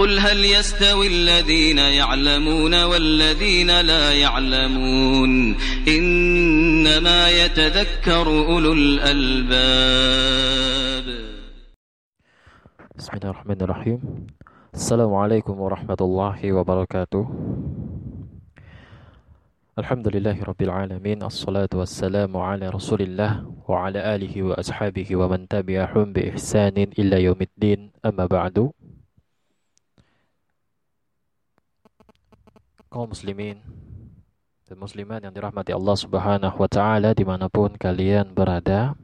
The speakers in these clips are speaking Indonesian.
قل هل يستوي الذين يعلمون والذين لا يعلمون إنما يتذكر أولو الألباب. بسم الله الرحمن الرحيم. السلام عليكم ورحمة الله وبركاته. الحمد لله رب العالمين الصلاة والسلام على رسول الله وعلى آله وأصحابه ومن تبعهم بإحسان إلى يوم الدين. أما بعد kaum muslimin dan muslimat yang dirahmati Allah Subhanahu wa taala di mana pun kalian berada.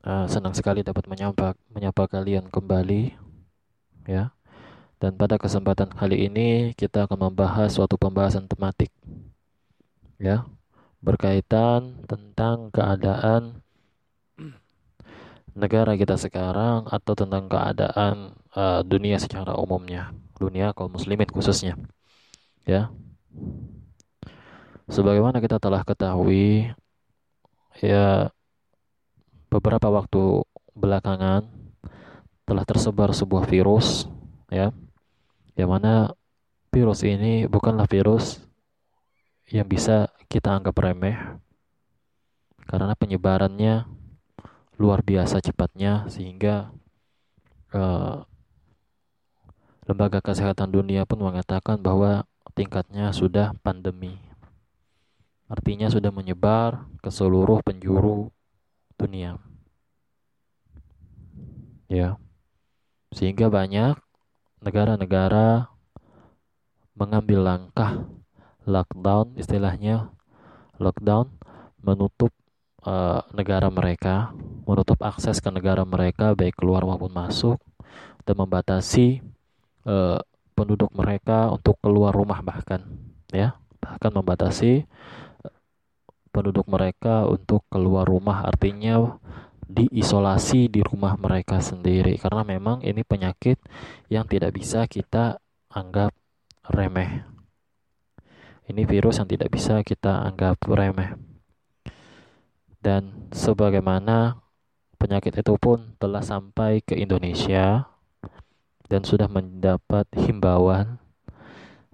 Uh, senang sekali dapat menyapa menyapa kalian kembali ya. Dan pada kesempatan kali ini kita akan membahas suatu pembahasan tematik ya berkaitan tentang keadaan negara kita sekarang atau tentang keadaan uh, dunia secara umumnya, dunia kaum muslimin khususnya ya. Sebagaimana kita telah ketahui ya beberapa waktu belakangan telah tersebar sebuah virus ya yang mana virus ini bukanlah virus yang bisa kita anggap remeh karena penyebarannya luar biasa cepatnya sehingga uh, lembaga kesehatan dunia pun mengatakan bahwa tingkatnya sudah pandemi. Artinya sudah menyebar ke seluruh penjuru dunia. Ya. Sehingga banyak negara-negara mengambil langkah lockdown istilahnya lockdown menutup uh, negara mereka, menutup akses ke negara mereka baik keluar maupun masuk dan membatasi uh, penduduk mereka untuk keluar rumah bahkan ya. Bahkan membatasi eh, penduduk mereka untuk keluar rumah artinya diisolasi di rumah mereka sendiri. Karena memang ini penyakit yang tidak bisa kita anggap remeh. Ini virus yang tidak bisa kita anggap remeh. Dan sebagaimana penyakit itu pun telah sampai ke Indonesia dan sudah mendapat himbauan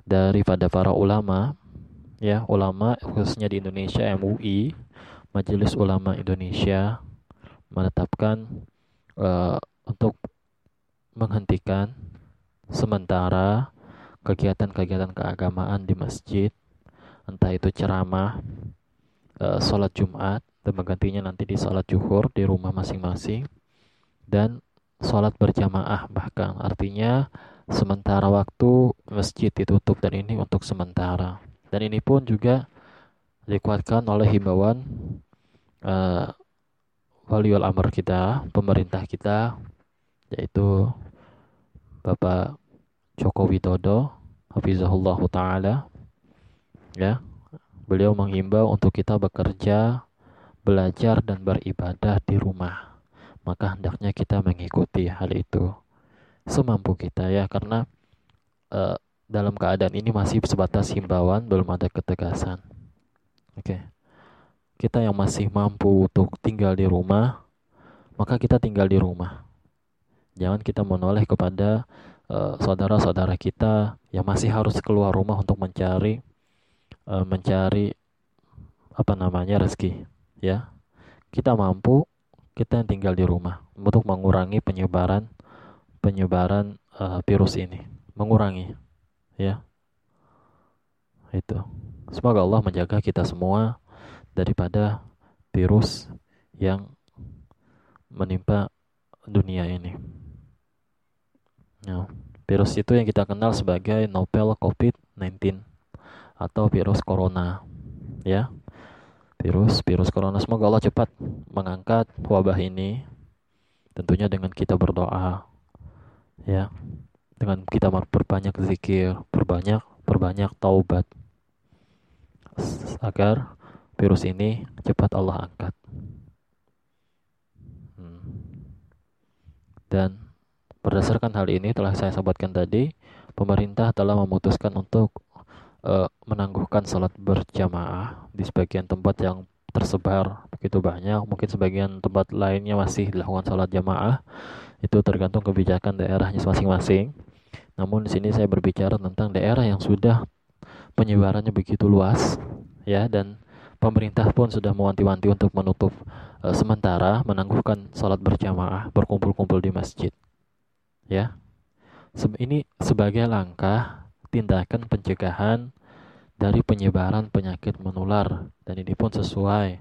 daripada para ulama ya ulama khususnya di Indonesia MUI Majelis Ulama Indonesia menetapkan uh, untuk menghentikan sementara kegiatan-kegiatan keagamaan di masjid entah itu ceramah uh, sholat Jumat dan menggantinya nanti di sholat juhur di rumah masing-masing dan sholat berjamaah bahkan. Artinya sementara waktu masjid ditutup dan ini untuk sementara. Dan ini pun juga dikuatkan oleh himbauan uh, waliul amr kita pemerintah kita yaitu Bapak Joko Widodo Hafizahullah Ta'ala. Ya beliau menghimbau untuk kita bekerja belajar dan beribadah di rumah maka hendaknya kita mengikuti hal itu semampu kita ya karena uh, dalam keadaan ini masih sebatas himbauan belum ada ketegasan. Oke. Kita yang masih mampu untuk tinggal di rumah maka kita tinggal di rumah. Jangan kita menoleh kepada uh, saudara-saudara kita yang masih harus keluar rumah untuk mencari uh, mencari apa namanya rezeki ya. Kita mampu kita yang tinggal di rumah untuk mengurangi penyebaran penyebaran uh, virus ini. Mengurangi ya. Itu. Semoga Allah menjaga kita semua daripada virus yang menimpa dunia ini. Ya, virus itu yang kita kenal sebagai novel COVID-19 atau virus corona ya virus virus corona semoga Allah cepat mengangkat wabah ini. Tentunya dengan kita berdoa ya. Dengan kita berbanyak zikir berbanyak berbanyak taubat. Agar virus ini cepat Allah angkat. Hmm. dan berdasarkan hal ini telah saya sebutkan tadi pemerintah telah memutuskan untuk uh, menangguhkan salat berjamaah di sebagian tempat yang tersebar begitu banyak. Mungkin sebagian tempat lainnya masih dilakukan salat jamaah. Itu tergantung kebijakan daerahnya masing-masing. Namun di sini saya berbicara tentang daerah yang sudah penyebarannya begitu luas ya dan pemerintah pun sudah mewanti-wanti untuk menutup e, sementara menangguhkan sholat berjamaah berkumpul-kumpul di masjid ya. Ini sebagai langkah tindakan pencegahan dari penyebaran penyakit menular. Dan ini pun sesuai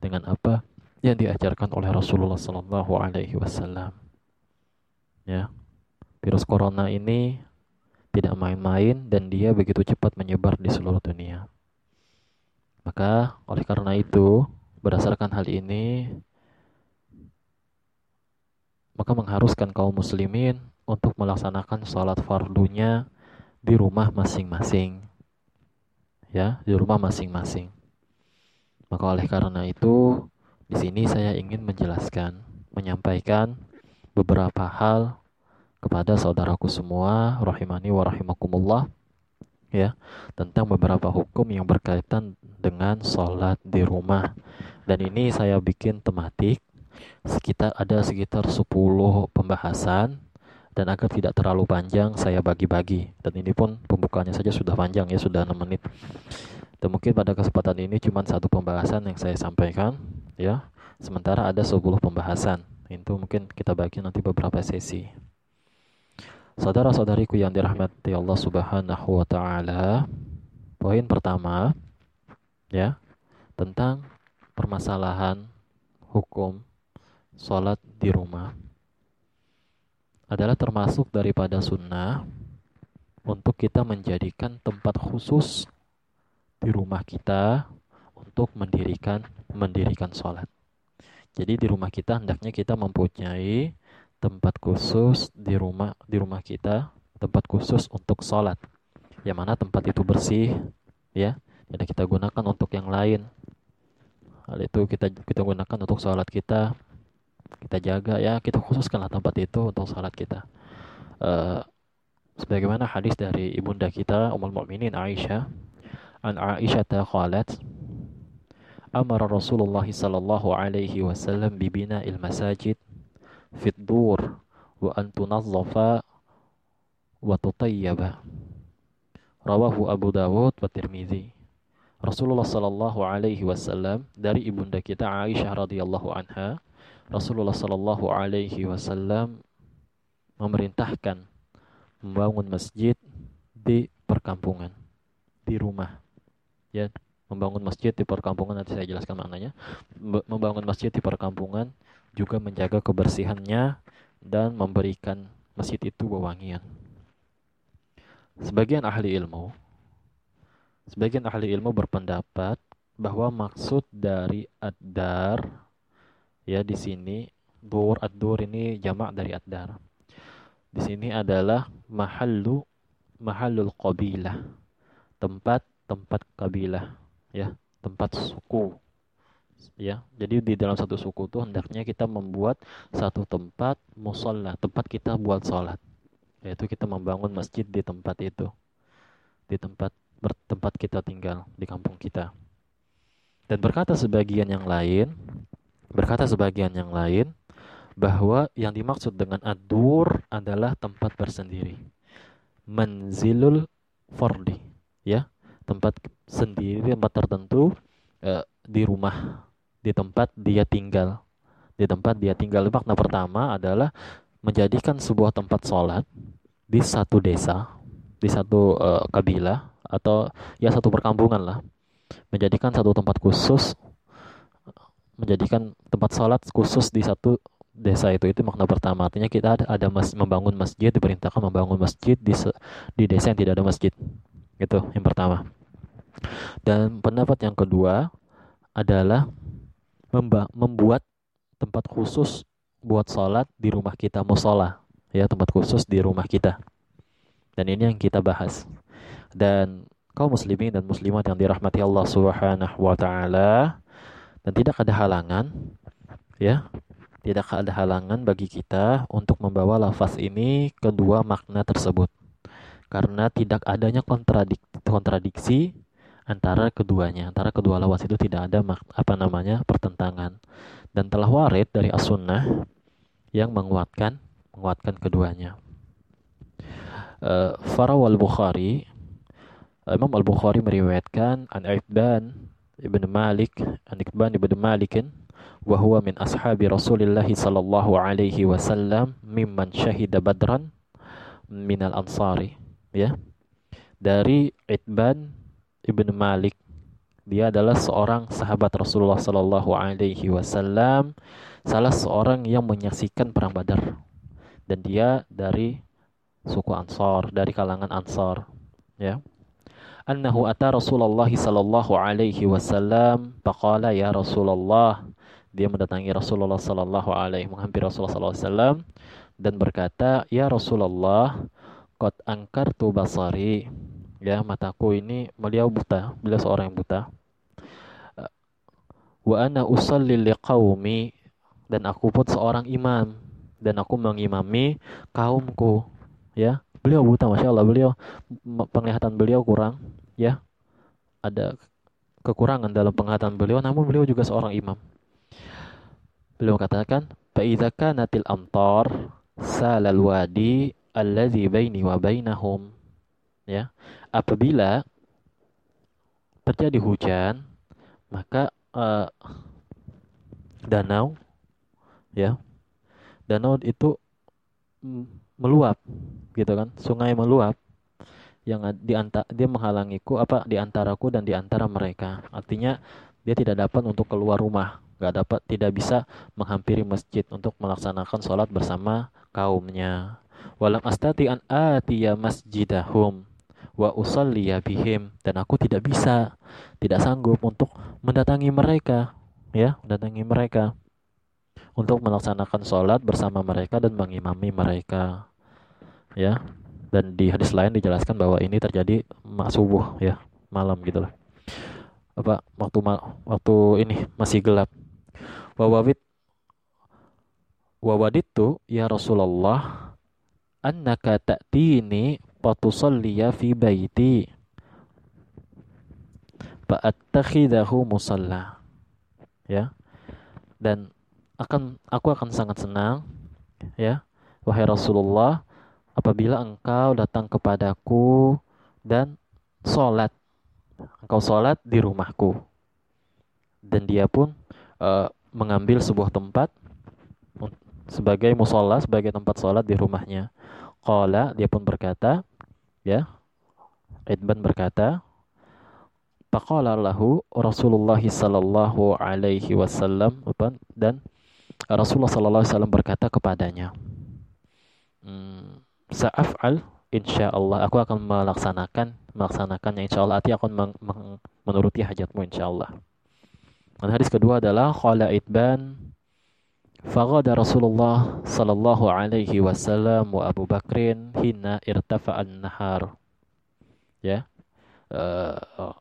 dengan apa yang diajarkan oleh Rasulullah Sallallahu Alaihi Wasallam. Ya. Virus corona ini tidak main-main dan dia begitu cepat menyebar di seluruh dunia. Maka oleh karena itu, berdasarkan hal ini, maka mengharuskan kaum muslimin untuk melaksanakan sholat fardunya di rumah masing-masing. Ya, di rumah masing-masing. Maka oleh karena itu, di sini saya ingin menjelaskan, menyampaikan beberapa hal kepada saudaraku semua rahimani wa rahimakumullah ya tentang beberapa hukum yang berkaitan dengan sholat di rumah dan ini saya bikin tematik sekitar ada sekitar 10 pembahasan dan agar tidak terlalu panjang saya bagi-bagi. Dan ini pun pembukaannya saja sudah panjang ya sudah 6 menit. Dan mungkin pada kesempatan ini cuma satu pembahasan yang saya sampaikan ya. Sementara ada 10 pembahasan. Itu mungkin kita bagi nanti beberapa sesi. Saudara-saudariku yang dirahmati Allah Subhanahu wa taala, poin pertama ya, tentang permasalahan hukum sholat di rumah adalah termasuk daripada sunnah untuk kita menjadikan tempat khusus di rumah kita untuk mendirikan mendirikan sholat. Jadi di rumah kita hendaknya kita mempunyai tempat khusus di rumah di rumah kita tempat khusus untuk sholat. Yang mana tempat itu bersih ya tidak kita gunakan untuk yang lain. Hal itu kita kita gunakan untuk sholat kita kita jaga ya kita khususkanlah tempat itu untuk sholat kita. Uh, sebagaimana hadis dari ibunda kita Ummul Mukminin Aisyah an Aisyah qalat amara Rasulullah sallallahu alaihi wasallam bibina il masajid fit dur wa an tunazzafa wa tutayyaba. Rawahu Abu Dawud wa Tirmizi Rasulullah sallallahu alaihi wasallam dari ibunda kita Aisyah radhiyallahu anha Rasulullah sallallahu alaihi wasallam memerintahkan membangun masjid di perkampungan di rumah ya membangun masjid di perkampungan nanti saya jelaskan maknanya membangun masjid di perkampungan juga menjaga kebersihannya dan memberikan masjid itu wewangian. Sebagian ahli ilmu sebagian ahli ilmu berpendapat bahwa maksud dari ad-dar ya di sini dur ad-dur ini jamak dari ad-dar. Di sini adalah mahallu mahallul qabilah. Tempat tempat kabilah ya, tempat suku ya. Jadi di dalam satu suku itu hendaknya kita membuat satu tempat musola, tempat kita buat sholat. Yaitu kita membangun masjid di tempat itu. Di tempat bertempat kita tinggal di kampung kita. Dan berkata sebagian yang lain, berkata sebagian yang lain bahwa yang dimaksud dengan adur adalah tempat bersendiri. Menzilul fardi, ya, tempat sendiri, tempat tertentu eh, di rumah di tempat dia tinggal. Di tempat dia tinggal makna pertama adalah menjadikan sebuah tempat sholat di satu desa, di satu uh, kabilah atau ya satu perkampungan lah. Menjadikan satu tempat khusus menjadikan tempat sholat khusus di satu desa itu itu makna pertama. Artinya kita ada, ada mas, membangun masjid diperintahkan membangun masjid di di desa yang tidak ada masjid. Itu yang pertama. Dan pendapat yang kedua adalah membuat tempat khusus buat sholat di rumah kita musola. Ya tempat khusus di rumah kita. Dan ini yang kita bahas. Dan kaum muslimin dan muslimat yang dirahmati Allah Subhanahu wa taala dan tidak ada halangan ya. Tidak ada halangan bagi kita untuk membawa lafaz ini kedua makna tersebut. Karena tidak adanya kontradik kontradiksi antara keduanya antara kedua lawas itu tidak ada apa namanya pertentangan. Dan telah warid dari as-sunnah yang menguatkan menguatkan keduanya. Uh, Farawal Bukhari Imam Al-Bukhari meriwayatkan an Ibn ibn Malik an Ibn ibn Malikin wa huwa min ashabi Rasulillah sallallahu alaihi wasallam mimman syahida badran minal ansari ya. Dari Itban ibn Malik dia adalah seorang sahabat Rasulullah sallallahu alaihi wasallam salah seorang yang menyaksikan perang Badar. Dan dia dari suku Ansar dari kalangan Ansar ya annahu ata Rasulullah sallallahu alaihi wasallam faqala ya Rasulullah dia mendatangi Rasulullah Sallallahu Alaihi menghampiri Rasulullah Sallallahu Alaihi Wasallam dan berkata, Ya Rasulullah, kot angkar tu basari. Ya, mataku ini beliau buta, beliau seorang yang buta. Wa ana usalli liqaumi dan aku pun seorang imam dan aku mengimami kaumku. Ya, beliau buta, masya Allah, beliau penglihatan beliau kurang. Ya, ada kekurangan dalam penglihatan beliau, namun beliau juga seorang imam. Beliau katakan, "Fa'idza kanatil amtar salal wadi allazi baini wa bainahum." Ya. Apabila terjadi hujan, maka uh, danau ya. Danau itu meluap gitu kan, sungai meluap yang di dia menghalangiku apa di antaraku dan di antara mereka. Artinya dia tidak dapat untuk keluar rumah. Nggak dapat tidak bisa menghampiri masjid untuk melaksanakan sholat bersama kaumnya. Walam astati an atiya masjidahum wa usalliya bihim. Dan aku tidak bisa tidak sanggup untuk mendatangi mereka ya mendatangi mereka. Untuk melaksanakan sholat bersama mereka dan mengimami mereka ya. Dan di hadis lain dijelaskan bahwa ini terjadi subuh ya malam gitu lah. Apa waktu waktu ini masih gelap. Wawawit Wawaditu ya Rasulullah annaka ta'tini fatusalliya fi baiti fa'attakhidahu musalla. Ya. Dan akan aku akan sangat senang ya wahai Rasulullah apabila engkau datang kepadaku dan sholat engkau sholat di rumahku dan dia pun uh, mengambil sebuah tempat sebagai musola, sebagai tempat sholat di rumahnya. Qala, dia pun berkata, ya, Idban berkata, Faqala lahu Rasulullah sallallahu alaihi wasallam dan Rasulullah sallallahu alaihi wasallam berkata kepadanya, hmm, Sa'af'al insyaallah aku akan melaksanakan melaksanakannya insyaallah artinya akan menuruti hajatmu insyaallah. Dan hadis kedua adalah qala Itban Faghada Rasulullah sallallahu alaihi wasallam wa Abu Bakrin hina irtafa'an nahar. Ya. Uh,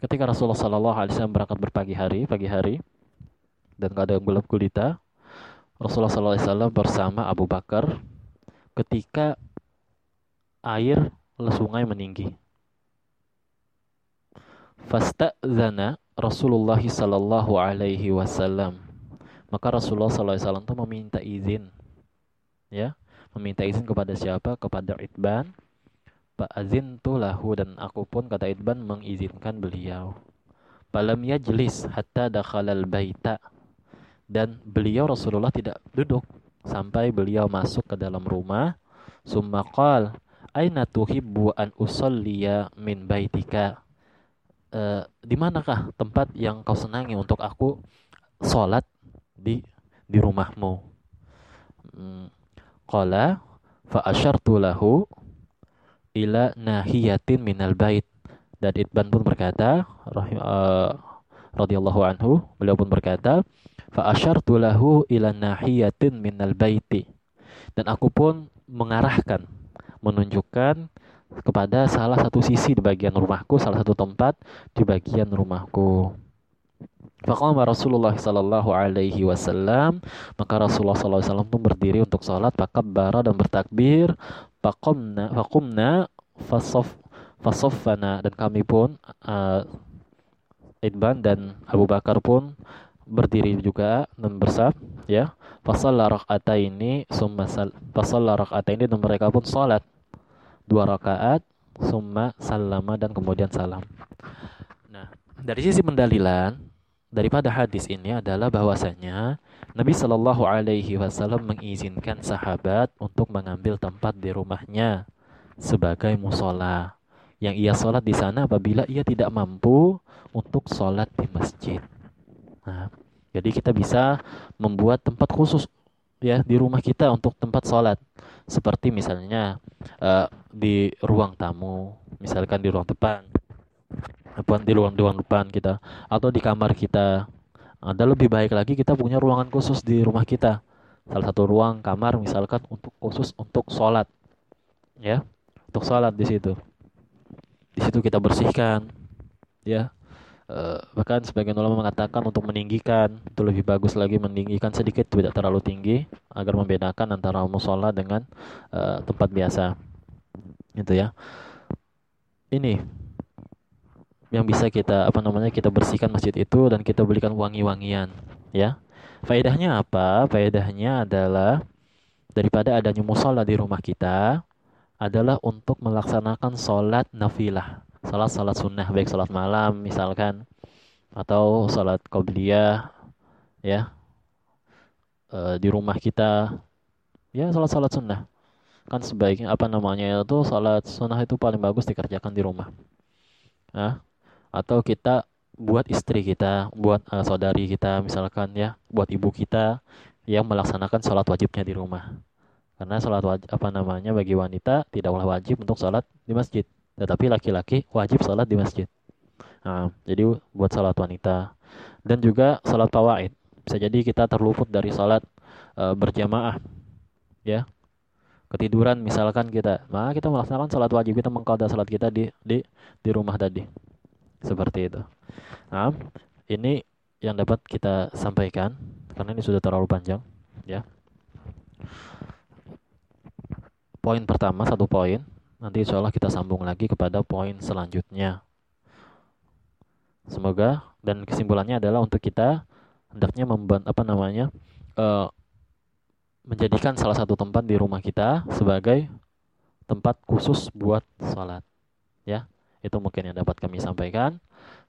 ketika Rasulullah sallallahu alaihi wasallam berangkat berpagi hari, pagi hari dan keadaan gelap gulita, Rasulullah sallallahu alaihi wasallam bersama Abu Bakar ketika air sungai meninggi. Fasta'zana Rasulullah sallallahu alaihi wasallam. Maka Rasulullah sallallahu alaihi wasallam meminta izin. Ya, meminta izin kepada siapa? Kepada Itban. Pak azin lahu dan aku pun kata Itban mengizinkan beliau. Falam yajlis hatta dakhalal baita. Dan beliau Rasulullah tidak duduk sampai beliau masuk ke dalam rumah. Summa qal, "Aina tuhibbu an usalliya min baitika?" uh, di manakah tempat yang kau senangi untuk aku sholat di di rumahmu? Hmm. Qala fa asyartu lahu ila nahiyatin minal bait. Dan Itban pun berkata, rahim, uh, radhiyallahu anhu, beliau pun berkata, fa lahu ila nahiyatin minal baiti. Dan aku pun mengarahkan, menunjukkan kepada salah satu sisi di bagian rumahku, salah satu tempat di bagian rumahku. Faqama Rasulullah sallallahu alaihi wasallam, maka Rasulullah sallallahu alaihi wasallam pun berdiri untuk salat, bara dan bertakbir, faqamna faqumna fasaf fasaffana dan kami pun uh, Idban dan Abu Bakar pun berdiri juga dan bersaf ya fasalla ini summa fasalla ini dan mereka pun salat dua rakaat, summa salama dan kemudian salam. Nah, dari sisi pendalilan daripada hadis ini adalah bahwasanya Nabi Shallallahu Alaihi Wasallam mengizinkan sahabat untuk mengambil tempat di rumahnya sebagai musola yang ia sholat di sana apabila ia tidak mampu untuk sholat di masjid. Nah, jadi kita bisa membuat tempat khusus ya di rumah kita untuk tempat sholat seperti misalnya uh, di ruang tamu, misalkan di ruang depan, apa di ruang ruang depan kita atau di kamar kita ada lebih baik lagi kita punya ruangan khusus di rumah kita. Salah satu ruang kamar misalkan untuk khusus untuk sholat, ya, untuk sholat di situ. Di situ kita bersihkan, ya. E, bahkan sebagian ulama mengatakan untuk meninggikan itu lebih bagus lagi meninggikan sedikit tidak terlalu tinggi agar membedakan antara musola dengan e, tempat biasa. Itu ya. Ini yang bisa kita apa namanya kita bersihkan masjid itu dan kita belikan wangi-wangian ya. Faedahnya apa? Faedahnya adalah daripada adanya musola di rumah kita adalah untuk melaksanakan sholat nafilah sholat sholat sunnah baik sholat malam misalkan. Atau sholat qobliyah ya. E, di rumah kita. Ya sholat sholat sunnah. Kan sebaiknya apa namanya itu sholat sunnah itu paling bagus dikerjakan di rumah. Nah atau kita buat istri kita, buat uh, saudari kita misalkan ya, buat ibu kita yang melaksanakan sholat wajibnya di rumah. Karena sholat wajib apa namanya bagi wanita tidaklah wajib untuk sholat di masjid, tetapi laki-laki wajib sholat di masjid. Nah, jadi buat sholat wanita dan juga sholat pawaid. Bisa jadi kita terluput dari sholat uh, berjamaah, ya ketiduran misalkan kita, nah kita melaksanakan sholat wajib kita mengkoda sholat kita di di di rumah tadi seperti itu. Nah, ini yang dapat kita sampaikan karena ini sudah terlalu panjang, ya. Poin pertama satu poin, nanti insya Allah kita sambung lagi kepada poin selanjutnya. Semoga dan kesimpulannya adalah untuk kita hendaknya membantu apa namanya uh, menjadikan salah satu tempat di rumah kita sebagai tempat khusus buat sholat, ya. Itu mungkin yang dapat kami sampaikan.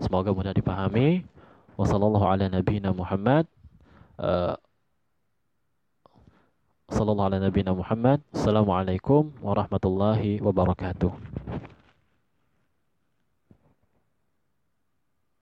Semoga mudah dipahami. Wassallallahu ala nabiyina Muhammad. Uh, Sallallahu ala nabiyina Muhammad. Assalamualaikum warahmatullahi wabarakatuh.